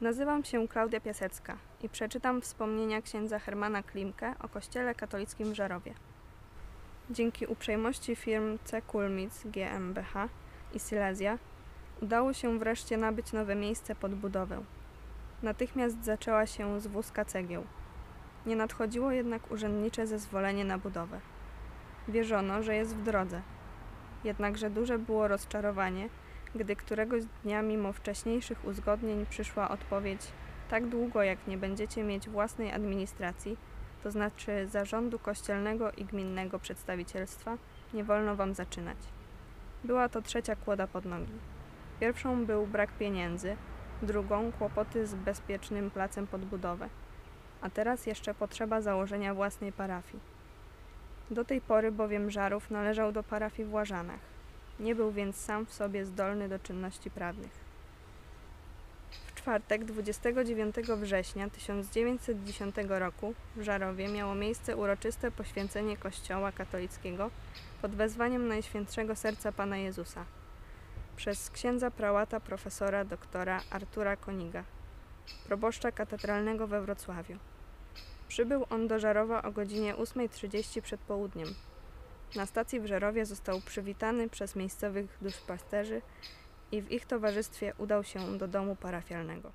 Nazywam się Klaudia Piasecka i przeczytam wspomnienia księdza Hermana Klimke o kościele katolickim w Żarowie. Dzięki uprzejmości firm C. Kulmic GmbH i Silesia udało się wreszcie nabyć nowe miejsce pod budowę. Natychmiast zaczęła się zwózka cegieł. Nie nadchodziło jednak urzędnicze zezwolenie na budowę. Wierzono, że jest w drodze. Jednakże duże było rozczarowanie, gdy któregoś dnia mimo wcześniejszych uzgodnień przyszła odpowiedź tak długo jak nie będziecie mieć własnej administracji, to znaczy zarządu kościelnego i gminnego przedstawicielstwa, nie wolno wam zaczynać. Była to trzecia kłoda pod nogi. Pierwszą był brak pieniędzy, drugą kłopoty z bezpiecznym placem pod budowę, a teraz jeszcze potrzeba założenia własnej parafii. Do tej pory bowiem Żarów należał do parafii w Łażanach. Nie był więc sam w sobie zdolny do czynności prawnych. W czwartek 29 września 1910 roku w Żarowie miało miejsce uroczyste poświęcenie Kościoła katolickiego pod wezwaniem Najświętszego Serca Pana Jezusa przez księdza prałata profesora doktora Artura Koniga, proboszcza katedralnego we Wrocławiu. Przybył on do Żarowa o godzinie 8.30 przed południem. Na stacji w Żerowie został przywitany przez miejscowych duszpasterzy i w ich towarzystwie udał się do domu parafialnego.